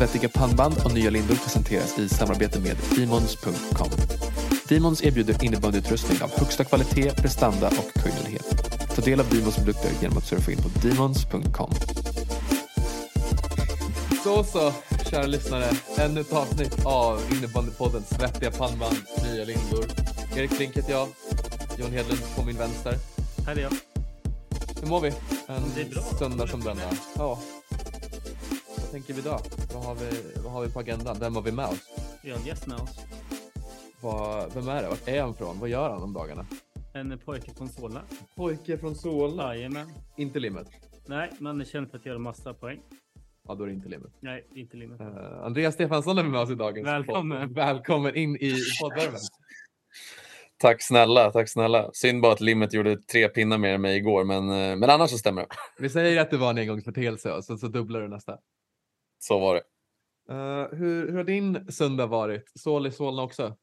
Svettiga pannband och nya lindor presenteras i samarbete med Demons.com. Demons erbjuder innebandyutrustning av högsta kvalitet, prestanda och kundlighet. Ta del av Demons produkter genom att surfa in på Demons.com. Så så, kära lyssnare. Ännu ett avsnitt av innebandypodden Svettiga pannband, nya lindor. Erik Flink heter jag. Jon Hedlund på min vänster. Här är jag. Hur mår vi? En söndag som denna. Ja. Vad tänker vi då? Vad har vi, vad har vi på agendan? Vem har vi med oss? Vi har en gäst med oss. Vad, vem är det? Vart är han från? Vad gör han om dagarna? En pojke från Solna. Pojke från Solna. Jajamän. Inte limmet. Nej, man är känd för att göra massa poäng. Ja, då är det inte limmet. Nej, inte limmet. Uh, Andreas Stefansson är med oss i dagens Välkommen. podd. Välkommen in i poddvärmen. Tack snälla, tack snälla. Synd bara att Limmet gjorde tre pinnar mer än mig igår, men, eh, men annars så stämmer det. Vi säger att det var en engångsföreteelse och så, så dubblar du nästa. Så var det. Uh, hur, hur har din söndag varit? Sol i Solna också?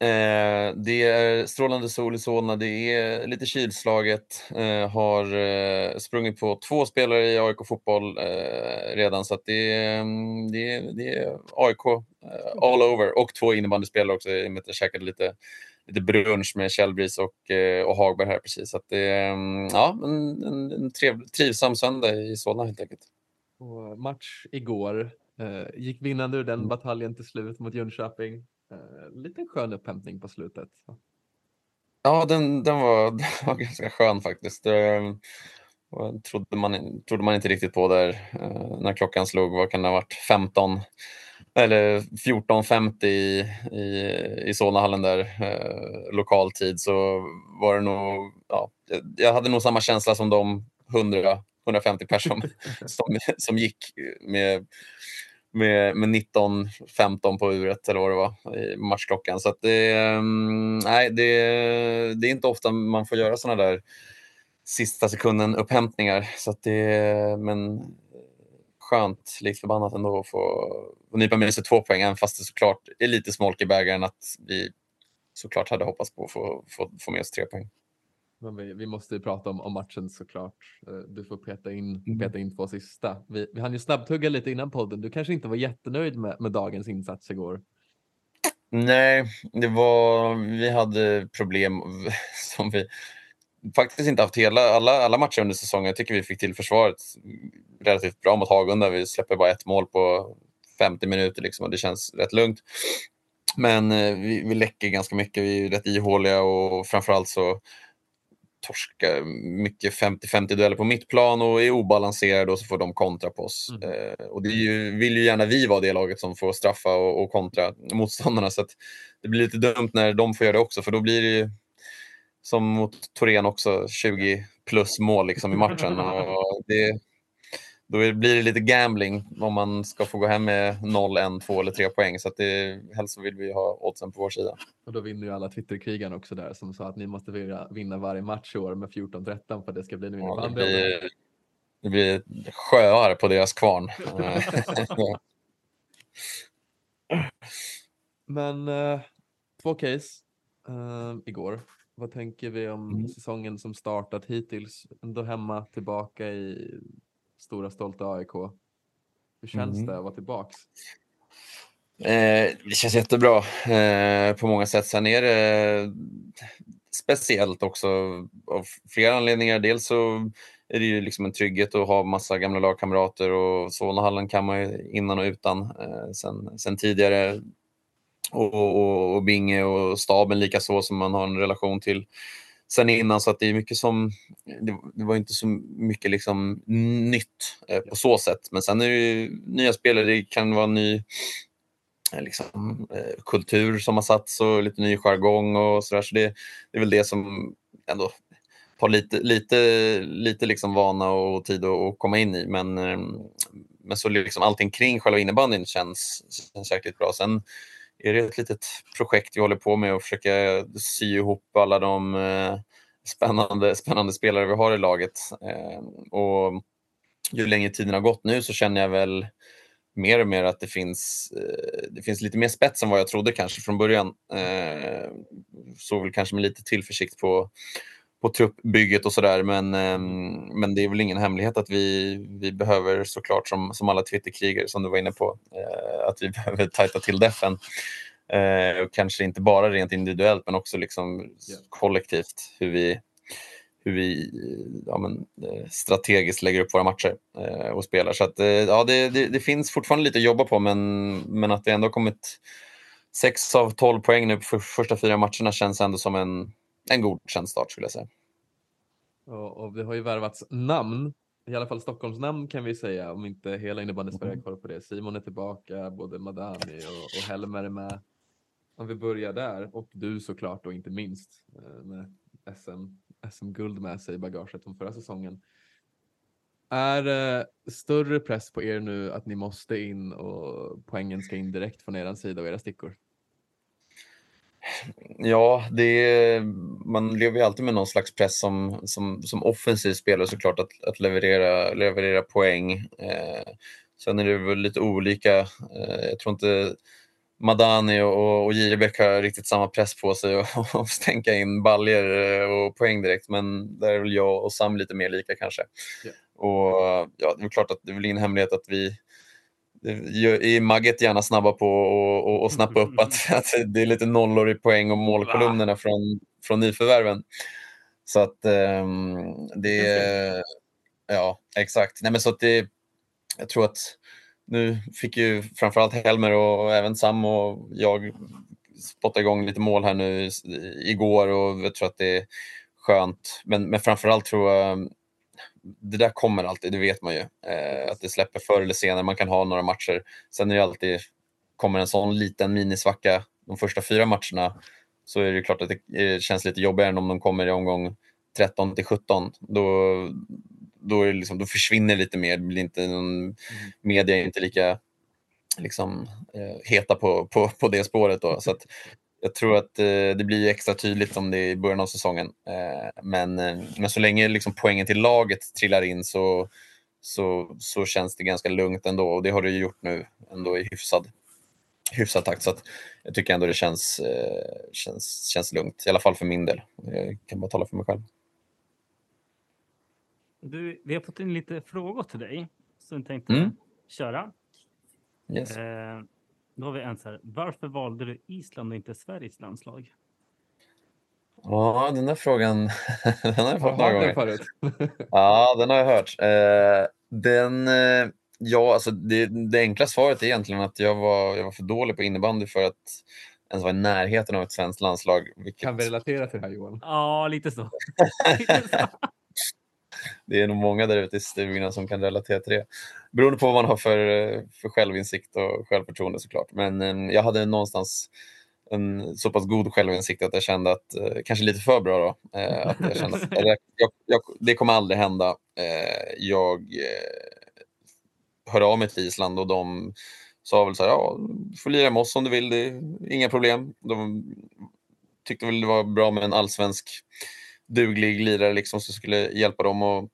Eh, det är strålande sol i Solna, det är lite kylslaget. Eh, har sprungit på två spelare i AIK fotboll redan, så det, är, mm, det, det är AIK all over. Och två innebandyspelare också, i och med att jag käkade lite, lite brunch med Källbris och, och Hagberg här precis. Så det mm, ja, en, en, en trivsam söndag i Solna helt enkelt. Och match igår. Uh, gick vinnande ur den Mm. bataljen till slut mot Jönköping. Uh, lite skön upphämtning på slutet. Ja, den, den, var, den var ganska skön faktiskt. Det var- trodde man, trodde man inte riktigt på där eh, när klockan slog, vad kan det ha varit, 15 eller 14.50 i, i, i Solnahallen där, eh, lokal tid, så var det nog, ja, jag- hade nog samma känsla som de 100 150 personer som, som gick med, med, med 19-15 på uret eller vad det var i matchklockan. Så det, mm, nej, det, det är inte ofta man får göra sådana där sista sekunden upphämtningar. Så det, men skönt, likt förbannat ändå att få nypa med sig två poäng, även fast det såklart är lite smolk i bägaren att vi såklart hade hoppats på att få, få, få med oss tre poäng. Men vi, vi måste ju prata om, om matchen såklart. Eh, Du får peta in, Mm. peta in två sista. Vi, vi hann ju snabbtugga lite innan podden. Du kanske inte var jättenöjd med, med dagens insats igår. Nej, det var, vi hade problem som vi faktiskt inte haft hela, alla, alla matcher under säsongen. Jag tycker vi fick till försvaret relativt bra mot Hagunda. Vi släpper bara ett mål på 50 minuter liksom, och det känns rätt lugnt. Men eh, vi, vi läcker ganska mycket, vi är rätt ihåliga och framförallt så torskar mycket 50-50 dueller på mittplan och är obalanserade och så får de kontra på oss. Mm. Eh, och det ju, vill ju gärna vi vara det laget som får straffa och, och kontra motståndarna. Så det blir lite dumt när de får göra det också för då blir det ju som mot Torén också 20 plus mål liksom i matchen. och det, då blir det lite gambling om man ska få gå hem med 0, 1, 2 eller 3 poäng. Så att det, helst så vill vi ha oddsen på vår sida. Och då vinner ju alla Twitterkrigarna också där som sa att ni måste vinna, varje match i år med 14-13 för att det ska bli en Ja, det, blir, det blir sjöar på deras kvarn. Men eh, två case eh, igår. Vad tänker vi om Mm. säsongen som startat hittills? Ändå hemma, tillbaka i stora stolta AIK. Hur känns Mm. det att vara tillbaks? Eh, det känns jättebra eh, på många sätt. Sen är det speciellt också av flera anledningar. Dels så är det ju liksom en trygghet att ha massa gamla lagkamrater och Solnahallen kan man ju innan och utan eh, sen, sen tidigare. Och, och, och Binge och staben lika så som man har en relation till sen innan. Så att det är mycket som, det, det var inte så mycket liksom nytt eh, på så sätt. Men sen är det ju nya spelare, det kan vara ny eh, liksom, eh, kultur som har satts och lite ny jargong och sådär. Så det, det är väl det som ändå tar lite, lite, lite liksom vana och tid att, att komma in i. Men, eh, men så liksom allting kring själva innebandyn känns, känns jäkligt bra. Sen är det ett litet projekt vi håller på med och försöka sy ihop alla de eh, spännande, spännande spelare vi har i laget. Eh, och ju längre tiden har gått nu så känner jag väl mer och mer att det finns, eh, det finns lite mer spets än vad jag trodde kanske från början. Eh, såg väl kanske med lite tillförsikt på, på truppbygget och sådär. Men, eh, men det är väl ingen hemlighet att vi, vi behöver såklart som, som alla Twitterkrigare som du var inne på, eh, att vi behöver tajta till defen. Eh, och kanske inte bara rent individuellt men också liksom kollektivt hur vi, hur vi ja, men, eh, strategiskt lägger upp våra matcher och spelar. Så att, ja, det, det, det finns fortfarande lite att jobba på men, men att det ändå har kommit 6 av 12 poäng nu på för, första fyra matcherna känns ändå som en, en godkänd start skulle jag säga. Och, och vi har ju värvats namn, i alla fall Stockholms namn kan vi säga, om inte hela innebandy-Sverige Mm. har på det. Simon är tillbaka, både Madani och, och Helmer är med. Om vi börjar där, och du såklart då inte minst, eh, med SM, SM-guld med sig i bagaget från förra säsongen. Är det större press på er nu att ni måste in och poängen ska in direkt från er sida och era stickor? Ja, det är, man lever ju alltid med någon slags press som, som, som offensiv spelare såklart att, att leverera, leverera poäng. Eh, sen är det väl lite olika. Eh, jag tror inte Madani och, och Jirebäck har riktigt samma press på sig att stänka in baljer och poäng direkt. Men där är väl jag och Sam lite mer lika kanske. Ja. Och ja, det är klart att det är väl ingen hemlighet att vi är Magget gärna snabba på och, och, och snappa upp att, att det är lite nollor i poäng och målkolumnerna från, från nyförvärven. Så att um, det är... Ja, exakt. Nej, men så att det, jag tror att nu fick ju framförallt Helmer och även Sam och jag spotta igång lite mål här nu igår och jag tror att det är skönt. Men, men framförallt tror jag det där kommer alltid, det vet man ju. Eh, att det släpper förr eller senare, man kan ha några matcher. Sen är det alltid, kommer en sån liten minisvacka de första fyra matcherna så är det klart att det eh, känns lite jobbigare än om de kommer i omgång 13 till 17. Då, då, är liksom, då försvinner lite mer, det blir inte någon, media är inte lika liksom, eh, heta på, på, på det spåret. Då. Så att, jag tror att eh, det blir extra tydligt om det är i början av säsongen. Eh, men, eh, men så länge liksom, poängen till laget trillar in så, så, så känns det ganska lugnt ändå. Och det har det gjort nu ändå i hyfsad, hyfsad takt. Så jag tycker ändå det känns, känns, känns lugnt. I alla fall för min del. Jag kan bara tala för mig själv. Du, vi har fått in lite frågor till dig som vi tänkte Mm. köra. Yes. Eh, då har vi en så här. Varför valde du Island och inte Sveriges landslag? Ja, den där frågan den har jag fått några gånger. förut? Ja, den har jag hört. Eh, den, eh, ja, alltså det, det enkla svaret är egentligen att jag var, jag var för dålig på innebandy för att ens vara i närheten av ett svenskt landslag. Vilket, Kan vi relatera till det här Johan? Ja, lite så. lite så. Det är nog många där ute i stugorna som kan relatera till det. Beroende på vad man har för, för självinsikt och självförtroende såklart. Men eh, jag hade någonstans en så pass god självinsikt att jag kände att, eh, kanske lite för bra då, eh, att jag kände att jag, jag, jag, det kommer aldrig hända. Eh, jag hörde av mig till Island och de sa väl så här, ja, du får lira med oss om du vill, det är inga problem. De tyckte väl det var bra med en allsvensk duglig lirare liksom, som skulle hjälpa dem och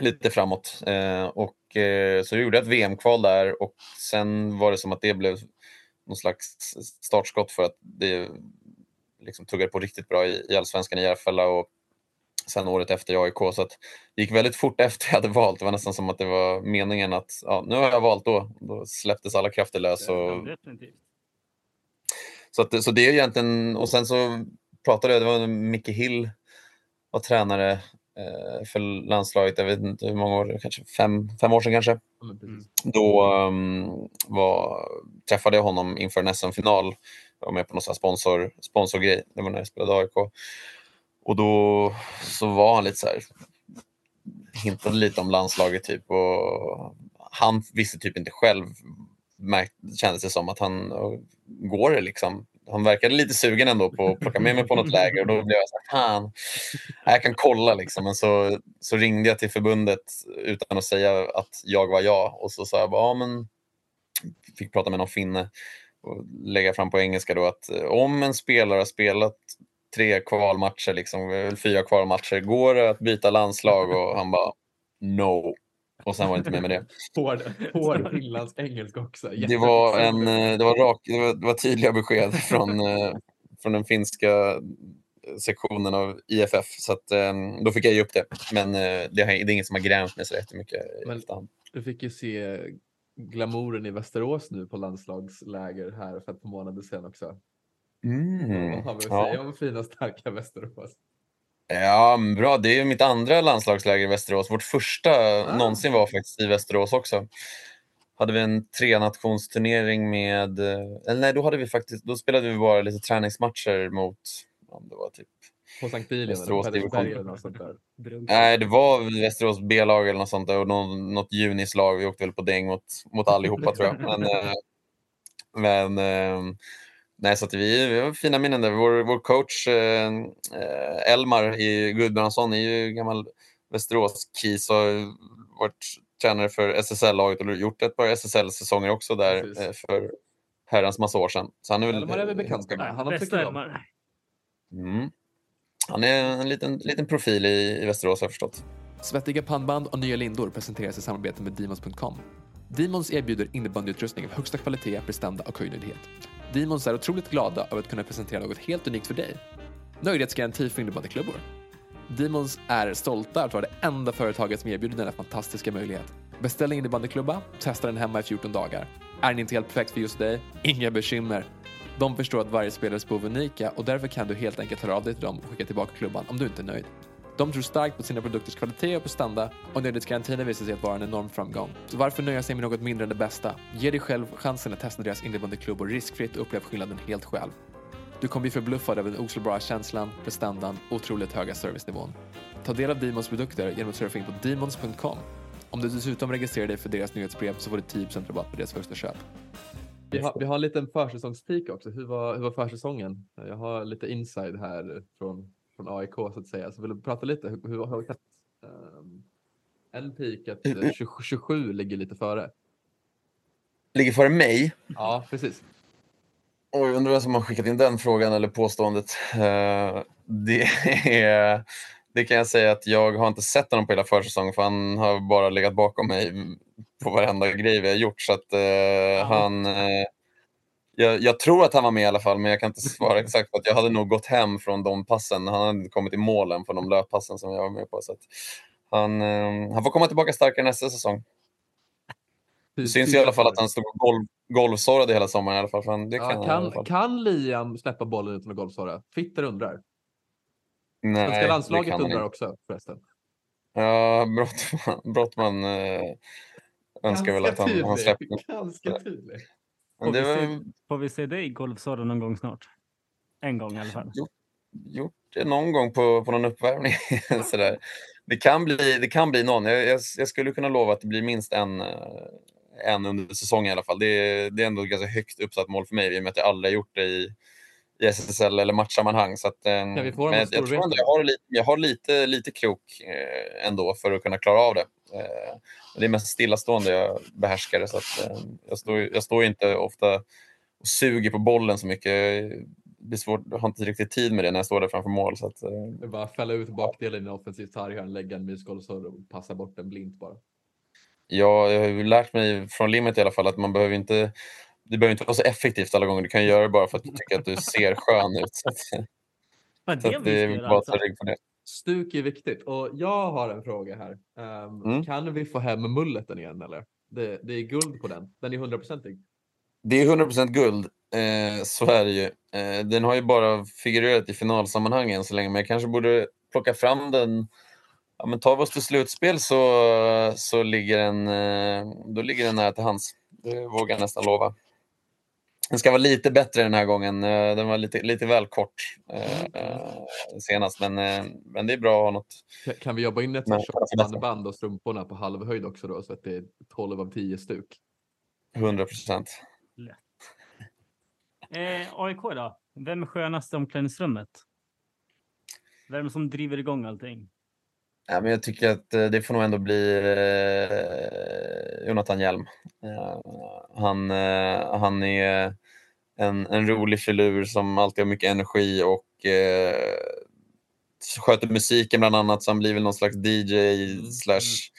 lite framåt. Eh, och, eh, så gjorde jag ett VM-kval där och sen var det som att det blev någon slags startskott för att det liksom tuggade på riktigt bra i, i allsvenskan i Järfälla och sen året efter i AIK. Så att det gick väldigt fort efter jag hade valt. Det var nästan som att det var meningen att ja, nu har jag valt då. Då släpptes alla krafter lös. Och, så, att, så det är egentligen, och sen så pratade jag, det var Micke Hill var tränare eh, för landslaget, jag vet inte hur många år, kanske fem, fem år sedan kanske. Precis. Då um, var, träffade jag honom inför en SM-final. Jag var med på någon sponsor, sponsorgrej. Det var när jag spelade AIK. Och då så var han lite så här, hintade lite om landslaget typ. Och han visste typ inte själv, märkt, kändes det som att han, går det liksom? Han verkade lite sugen ändå på att plocka med mig på något läger och då blev jag så här, fan, jag kan kolla liksom. Men så, så ringde jag till förbundet utan att säga att jag var jag och så sa jag bara, ja men, fick prata med någon finne och lägga fram på engelska då att eh, om en spelare har spelat tre kvalmatcher, liksom, eller fyra kvalmatcher, går det att byta landslag? Och han bara, no. Och sen var det inte mer med det. Hård, hård finländsk engelska också. Det var, en, eh, det var, rak, det var, det var tydliga besked från, eh, från den finska sektionen av IFF. Så att, eh, då fick jag ge upp det. Men eh, det, är inget som har grämt mig så jättemycket Men-. Du fick ju se glamouren i Västerås nu på landslagsläger här för ett par månader sedan också. Mm. Vad har vi att Ja. säga om fina starka Västerås? Ja, bra. Det är ju mitt andra landslagsläger i Västerås. Vårt första Ah. någonsin var faktiskt i Västerås också. Hade vi en trenationsturnering med... eh, Eller nej, då, hade vi faktiskt, då spelade vi bara lite träningsmatcher mot... Om det var typ, På Sankt Bilien eller eller något sånt där. Nej, det var Västerås B-lag eller något sånt där och någon, något junislag. Vi åkte väl på däng mot, mot allihopa tror jag. Men, eh, men eh, nej, så att vi, vi har fina minnen där. Vår, vår coach eh, eh, Elmar i Gudbrandsson är ju gammal Västerås-kis och har varit tränare för SSL-laget och gjort ett par SSL-säsonger också där Precis. eh, för herrans massa år sedan. Så han är väl, Elmar är vi bekanta med. Han har. Elmar. Mm. Han är en liten, liten profil i, i Västerås har jag förstått. Svettiga pannband och nya lindor presenteras i samarbete med Demons.com. Demons erbjuder innebandyutrustning av högsta kvalitet, prestanda och höjdnöjdhet. Demons är otroligt glada över att kunna presentera något helt unikt för dig. Nöjdhetsgaranti för innebandyklubbor. Demons är stolta över att vara det enda företaget som erbjuder denna fantastiska möjlighet. Beställ en innebandyklubba, testa den hemma i 14 dagar. Är den inte helt perfekt för just dig? Inga bekymmer. De förstår att varje spelares behov är unika och därför kan du helt enkelt höra av dig till dem och skicka tillbaka klubban om du inte är nöjd. De tror starkt på sina produkters kvalitet och prestanda och nöjdhetsgarantin har visat sig att vara en enorm framgång. Så varför nöja sig med något mindre än det bästa? Ge dig själv chansen att testa deras innebandyklubbor riskfritt och upplev skillnaden helt själv. Du kommer bli förbluffad över den oslagbara känslan, prestandan och otroligt höga servicenivån. Ta del av Demons produkter genom att surfa in på demons.com. Om du dessutom registrerar dig för deras nyhetsbrev så får du 10% rabatt på deras första köp. Vi har, vi har en liten försäsongspeak också. Hur var, hur var försäsongen? Jag har lite inside här från, från AIK så att säga. Så vill du prata lite? Hur, hur har vi sett? Um, en peak att eh, 20, 27 ligger lite före. Ligger före mig. Ja, precis. Oj, undrar vem som har skickat in den frågan eller påståendet. Eh, det, är, det kan jag säga att jag har inte sett honom på hela försäsongen för han har bara legat bakom mig på varenda grej vi har gjort. Så att, eh, han, eh, jag, jag tror att han var med i alla fall, men jag kan inte svara exakt. För att jag hade nog gått hem från de passen. Han hade inte kommit i målen från de löppassen som jag var med på. Så att han, eh, han får komma tillbaka starkare nästa säsong. Det syns i alla fall att han stod och golv, golvsorrade hela sommaren i alla fall. För han, det kan, Ja, kan, kan Liam släppa bollen utan att golvsvara? Fitter undrar. Nej, Svenska det landslaget undrar inte. också förresten. Ja, Brottman, Brottman eh, önskar väl att han, han släppte. Ganska tydlig. Men det Får vi var Får vi se dig golfsåda någon gång snart? En gång i alla fall. gjort det någon gång på, på någon uppvärmning. Sådär. Det, kan bli, det kan bli någon. Jag, jag, jag skulle kunna lova att det blir minst en, eh, en under säsongen i alla fall. Det, är- det är ändå ett ganska högt uppsatt mål för mig i och med att jag aldrig har gjort det i, i SSL eller matchsammanhang. Så att, eh, vi få dem men jag, jag tror ändå jag har, lite, jag har lite, lite krok eh, ändå för att kunna klara av det. Eh, det är mest stillastående jag behärskar det. Så att, eh, jag, står, jag står inte ofta och suger på bollen så mycket. Det är svårt, jag har inte riktigt tid med det när jag står där framför mål. Så att, eh, Det är bara att fälla ut bakdelen i en offensiv sarghörn, lägga en mysgolvsår och passa bort den blint bara. Ja, jag har ju lärt mig från limmet i alla fall att man behöver inte det behöver inte vara så effektivt alla gånger. Du kan göra det bara för att du tycker att du ser skön ut. Så, att, så det att är bara att alltså. ta rygg på det. Stuk är viktigt och jag har en fråga här. Ehm, Mm. Kan vi få hem mulleten igen eller? Det, det är guld på den. Den är hundraprocentig. Det är 100% guld, eh, så är det ju. Eh, den har ju bara figurerat i finalsammanhang än så länge, men jag kanske borde plocka fram den. Ja, men tar vi oss till slutspel så, så ligger, den, eh, då ligger den nära till hands. Det vågar jag nästan lova. Den ska vara lite bättre den här gången. Eh, Den var lite, lite väl kort eh, eh, senast, men, eh, men det är bra att ha något. Ka- Kan vi jobba in ett shortsband och strumporna på halv höjd också då så att det är 12 av 10 stuk? 100 procent. Eh, AIK då? Vem är skönast i omklädningsrummet? Vem som driver igång allting? Ja, men jag tycker att eh, det får nog ändå bli eh, Jonathan Hjelm. Eh, han, eh, han är en, en rolig filur som alltid har mycket energi och eh, sköter musiken bland annat, så han blir väl någon slags DJ Mm, slash,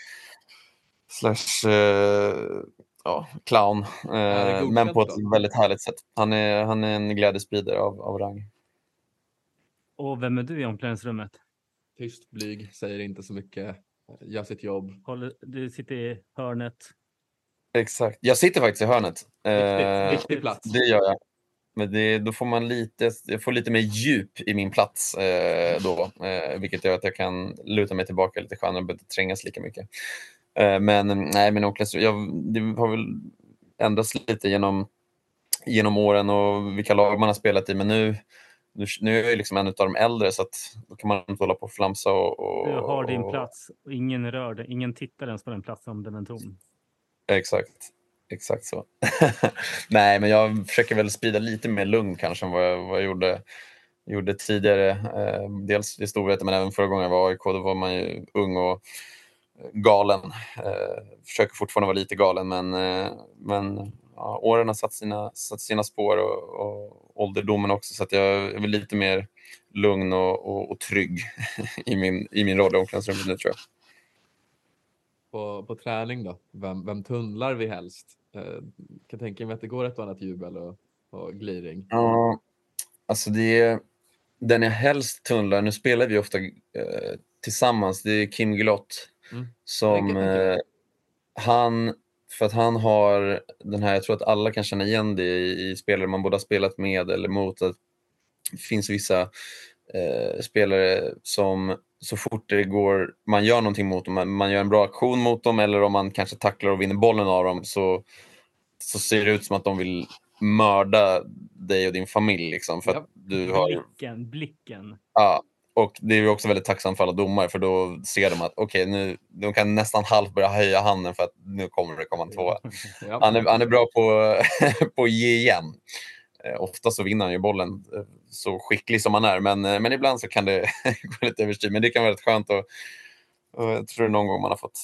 slash eh, ja, clown. Eh, men på ett då? väldigt härligt sätt. Han är, han är en glädjespridare av, av rang. Och vem är du i omklädningsrummet? Tyst, blyg, säger inte så mycket, gör sitt jobb. Du sitter i hörnet. Exakt. Jag sitter faktiskt i hörnet. Eh, Viktig plats. Det gör jag. Men det, då får man lite, jag får lite mer djup i min plats eh, då, eh, vilket gör att jag kan luta mig tillbaka lite skönare och inte trängas lika mycket. Eh, men nej, men omklädningsrum- jag, det har väl ändrats lite genom, genom åren och vilka lag man har spelat i, men nu, nu, nu är jag liksom en av de äldre så att då kan man inte hålla på och flamsa. Och, och, Du har din och- plats och ingen rör dig. Ingen tittar ens på den platsen om den är tom. Exakt. Exakt så. Nej, men jag försöker väl sprida lite mer lugn kanske än vad jag, vad jag gjorde, gjorde tidigare. Eh, dels i storheten, men även förra gången jag var i AIK, då var man ju ung och eh, galen. Eh, försöker fortfarande vara lite galen, men, eh, men ja, åren har satt sina, satt sina spår och, och ålderdomen också, så att jag är väl lite mer lugn och, och, och trygg i min, i min roll i omklädningsrummet nu tror jag. På, på träning då, vem, vem tunnlar vi helst? Eh, kan tänka mig att det går ett och annat jubel och, och gliring. Ja, alltså det är den jag helst tunnlar. Nu spelar vi ofta eh, tillsammans. Det är Kim Glott Mm. Som eh, han, för att han har den här, jag tror att alla kan känna igen det i, i spelare man både har spelat med eller mot. Att det finns vissa eh, spelare som så fort det går, man gör någonting mot dem, man, gör en bra aktion mot dem eller om man kanske tacklar och vinner bollen av dem så, så ser det ut som att de vill mörda dig och din familj. Liksom, för Ja. du har, Blicken, blicken. ja, och det är ju också väldigt tacksamt för alla domare för då ser de att okej, nu, de kan nästan halvt börja höja handen för att nu kommer det komma en tvåa. Ja. Han är, han är bra på, på att ge igen. Ofta så vinner han ju bollen, eh, så skicklig som han är. Men, eh, men ibland så kan det gå lite överstyr. Men det kan vara rätt skönt. Och, och jag tror någon gång man har fått,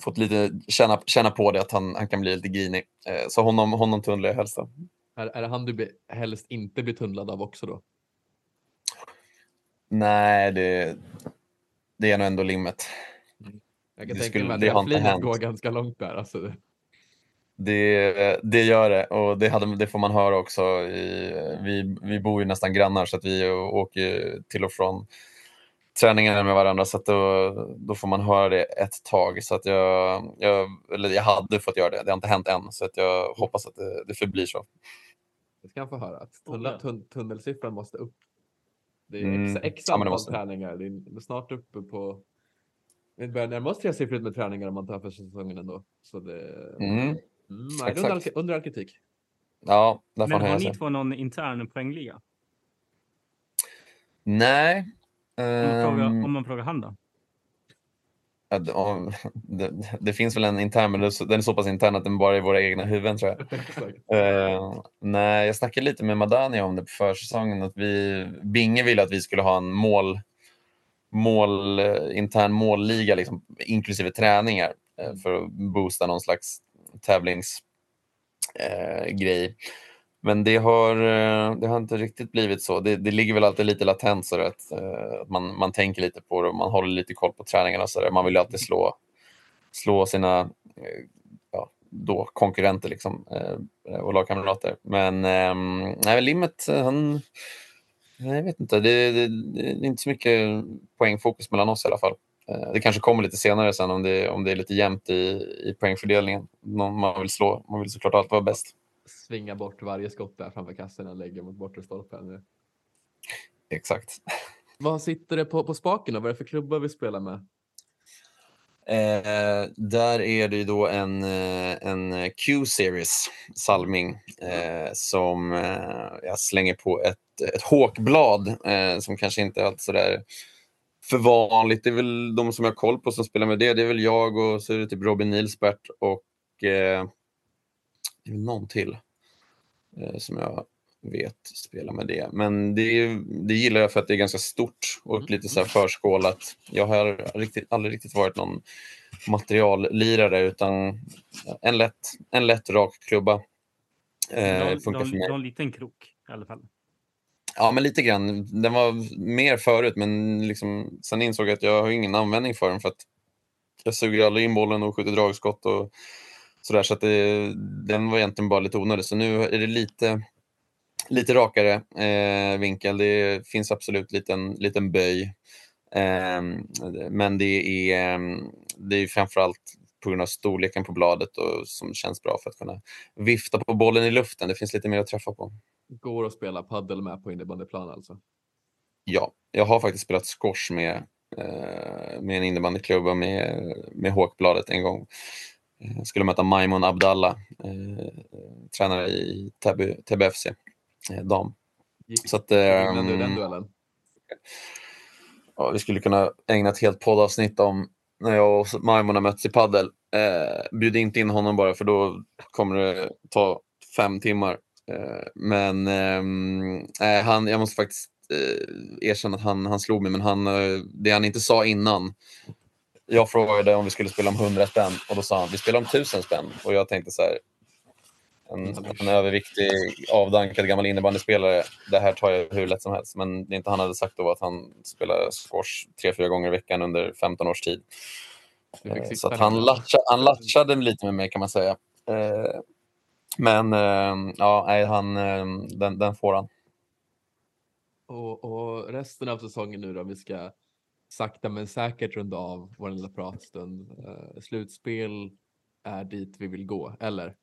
fått lite känna, känna på det, att han, han kan bli lite grinig. Eh, så honom, honom tunnlar jag helst. Då. Är, är det han du helst inte blir tunnlad av också då? Nej, det, det är nog ändå limmet. Jag kan Det tänka skulle- mig att det har inte hänt. går ganska långt där. Alltså. det- Det, gör det och det, hade, det får man höra också. I, vi, vi bor ju nästan grannar så att vi åker till och från träningarna med varandra så att då, då får man höra det ett tag. Så att jag, jag, eller jag hade fått göra det, det har inte hänt än så att jag hoppas att det, det förblir så. Det ska han få höra. Att tunnel, ja. tun, tunnelsiffran måste upp. Det är Mm. x, Ja, det träningar. Det är snart uppe på... Vi börjar närma oss tresiffrigt med träningar om man tar för säsongen ändå. Så det... Mm. Mm, det under, all- under all kritik. Ja, där får Men har ni två någon intern poängliga? Nej. Om man, frågar, ehm, om man frågar han då? Det- det, finns väl en intern, men den är så- pass intern att den bara är i våra egna huvuden tror jag. Eh, nej, jag snackade lite med Madani om det på försäsongen. Att vi, Binge ville att vi skulle ha en mål, mål, eh, intern målliga, liksom, inklusive träningar, eh, för att boosta någon slags tävlingsgrej. Grej. Men det har, eh, det har inte riktigt blivit så. Det, det ligger väl alltid lite latent så att, eh, att man, man tänker lite på det och man håller lite koll på träningarna. Så där. Man vill ju alltid slå, slå sina eh, ja, då konkurrenter liksom, och lagkamrater. Men ehm, nej, Limmet, han... Jag vet inte. Det, det, det är inte så mycket poängfokus mellan oss i alla fall. Det kanske kommer lite senare sen om det, om det är lite jämnt i, i poängfördelningen. Man vill slå. Man vill såklart alltid vara bäst. Svinga bort varje skott där framför kassen och lägga mot bortre stolpen. Exakt. Vad sitter det på, på spaken då? Vad är det för klubbar vi spelar med? Eh, där är det ju då en, eh, en Q-series, Salming, eh, som eh, jag slänger på ett, ett håkblad eh, som kanske inte är allt sådär för vanligt. Det är väl de som jag har koll på som spelar med det. Det är väl jag och så är det typ Robin Nilsbert och eh, det är någon till eh, som jag vet spelar med det. Men det, det gillar jag för att det är ganska stort och Mm. lite så här förskålat. Jag har riktigt, aldrig riktigt varit någon materiallirare utan en lätt, en lätt rak klubba. Eh, de, funkar en liten krok i alla fall. Ja, men lite grann. Den var mer förut, men liksom, sen insåg jag att jag har ingen användning för den för att jag suger aldrig in bollen och skjuter dragskott och sådär. Så att det, den var egentligen bara lite onödig. Så nu är det lite, lite rakare eh, vinkel. Det finns absolut liten, liten böj. Eh, men det är, det är framförallt på grund av storleken på bladet och som känns bra för att kunna vifta på bollen i luften. Det finns lite mer att träffa på. Går att spela paddel med på innebandyplan alltså? Ja, jag har faktiskt spelat squash med, eh, med en innebandyklubba med, med Håkbladet en gång. Jag eh, skulle möta Maimon Abdallah, eh, tränare i Täby, Täby FC, eh, dam. Gick, Så att, eh, du den duellen? Ja, vi skulle kunna ägna ett helt poddavsnitt om när jag och Maimon har mötts i paddel. Eh, bjud inte in honom bara för då kommer det ta fem timmar. Eh, men eh, han, jag måste faktiskt eh, erkänna att han, han slog mig, men han, det han inte sa innan. Jag frågade om vi skulle spela om 100 spänn och då sa han vi spelar om 1000 spänn. Och jag tänkte så här, en, en överviktig, avdankad gammal innebandyspelare. Det här tar jag hur lätt som helst. Men det inte han hade sagt då att han spelar squash tre, fyra gånger i veckan under 15 års tid. Eh, så att han, latcha, han latchade lite med mig kan man säga. Eh, men eh, ja, nej, han, den, den får han. Och, och, resten av säsongen nu då, vi ska sakta men säkert runda av vår lilla pratstund. Eh, slutspel är dit vi vill gå, eller?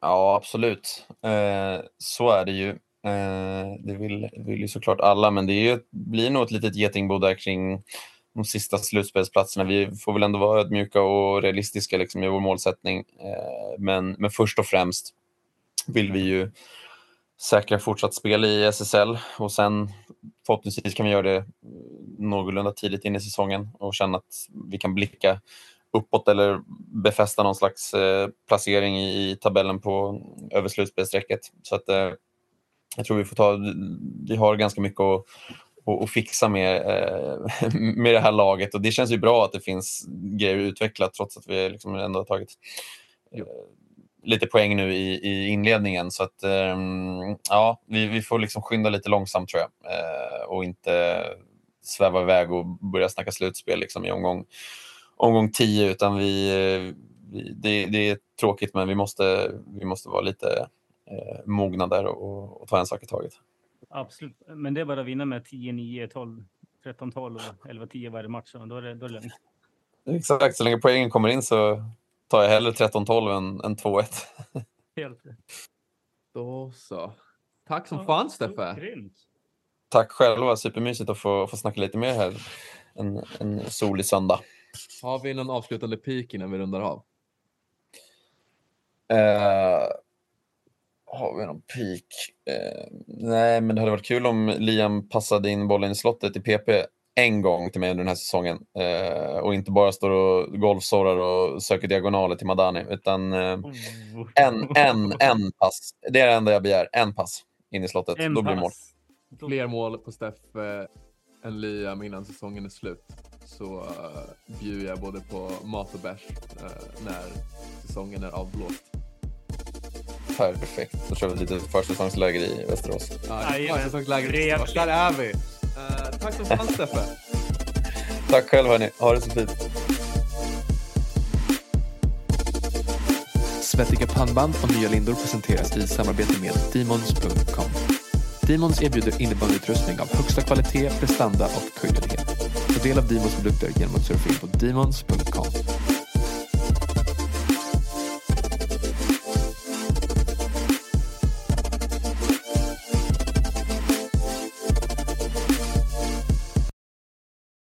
Ja, absolut. Uh, så är det ju. Uh, det vill, vill ju såklart alla, men det är ju, blir nog ett litet getingbo där kring de sista slutspelsplatserna. Vi får väl ändå vara ödmjuka och realistiska liksom, i vår målsättning. Men, men först och främst vill vi ju säkra fortsatt spel i SSL och sen förhoppningsvis kan vi göra det någorlunda tidigt in i säsongen och känna att vi kan blicka uppåt eller befästa någon slags eh, placering i, tabellen på över slutspelsstrecket. Så att, eh, jag tror vi får ta, vi har ganska mycket att, att fixa med, eh, med det här laget och det känns ju bra att det finns grejer att utveckla trots att vi liksom ändå har tagit eh, lite poäng nu i, i inledningen. Så att ehm, ja, vi, vi får liksom skynda lite långsamt tror jag eh, och inte sväva iväg och börja snacka slutspel liksom, i omgång omgång 10 utan vi, vi det, det, är tråkigt men vi måste, vi måste vara lite eh, mogna där och, och, ta en sak i taget. Absolut, men det är bara att vinna med 10-9, 12, 13-12 och 11-10 varje match. Då är det, då är det lugnt. Exakt, så länge poängen kommer in så tar jag hellre 13-12 än, än 2-1. Helt. Då så. Tack som ja, fan Steffe. Tack själva, supermysigt att få, få snacka lite mer här en, en solig söndag. Har vi någon avslutande pik innan vi rundar av? Uh, har vi någon peak? Uh, nej, men det hade varit kul om Liam passade in bollen i slottet i PP en gång till mig under den här säsongen. Uh, och inte bara står och golfsorrar och söker diagonaler till Madani. Utan uh, en, en, en pass. Det är det enda jag begär. En pass in i slottet. En Då blir det mål. Fler mål på Steff än Liam innan säsongen är slut så uh, bjuder jag både på mat och bärs uh, när säsongen är avblåst. Perfekt, då kör vi lite försäsongsläger i Västerås. Ja, försäsongsläger i Västerås, där är vi. Tack så fan Steffe. tack själv hörni, ha det så fint. Svettiga pannband och nya lindor presenteras i samarbete med Demons.com. Demons erbjuder innebandyutrustning av högsta kvalitet, prestanda och kundlighet. Ta del av Demons produkter genom att surfa in på demons.com.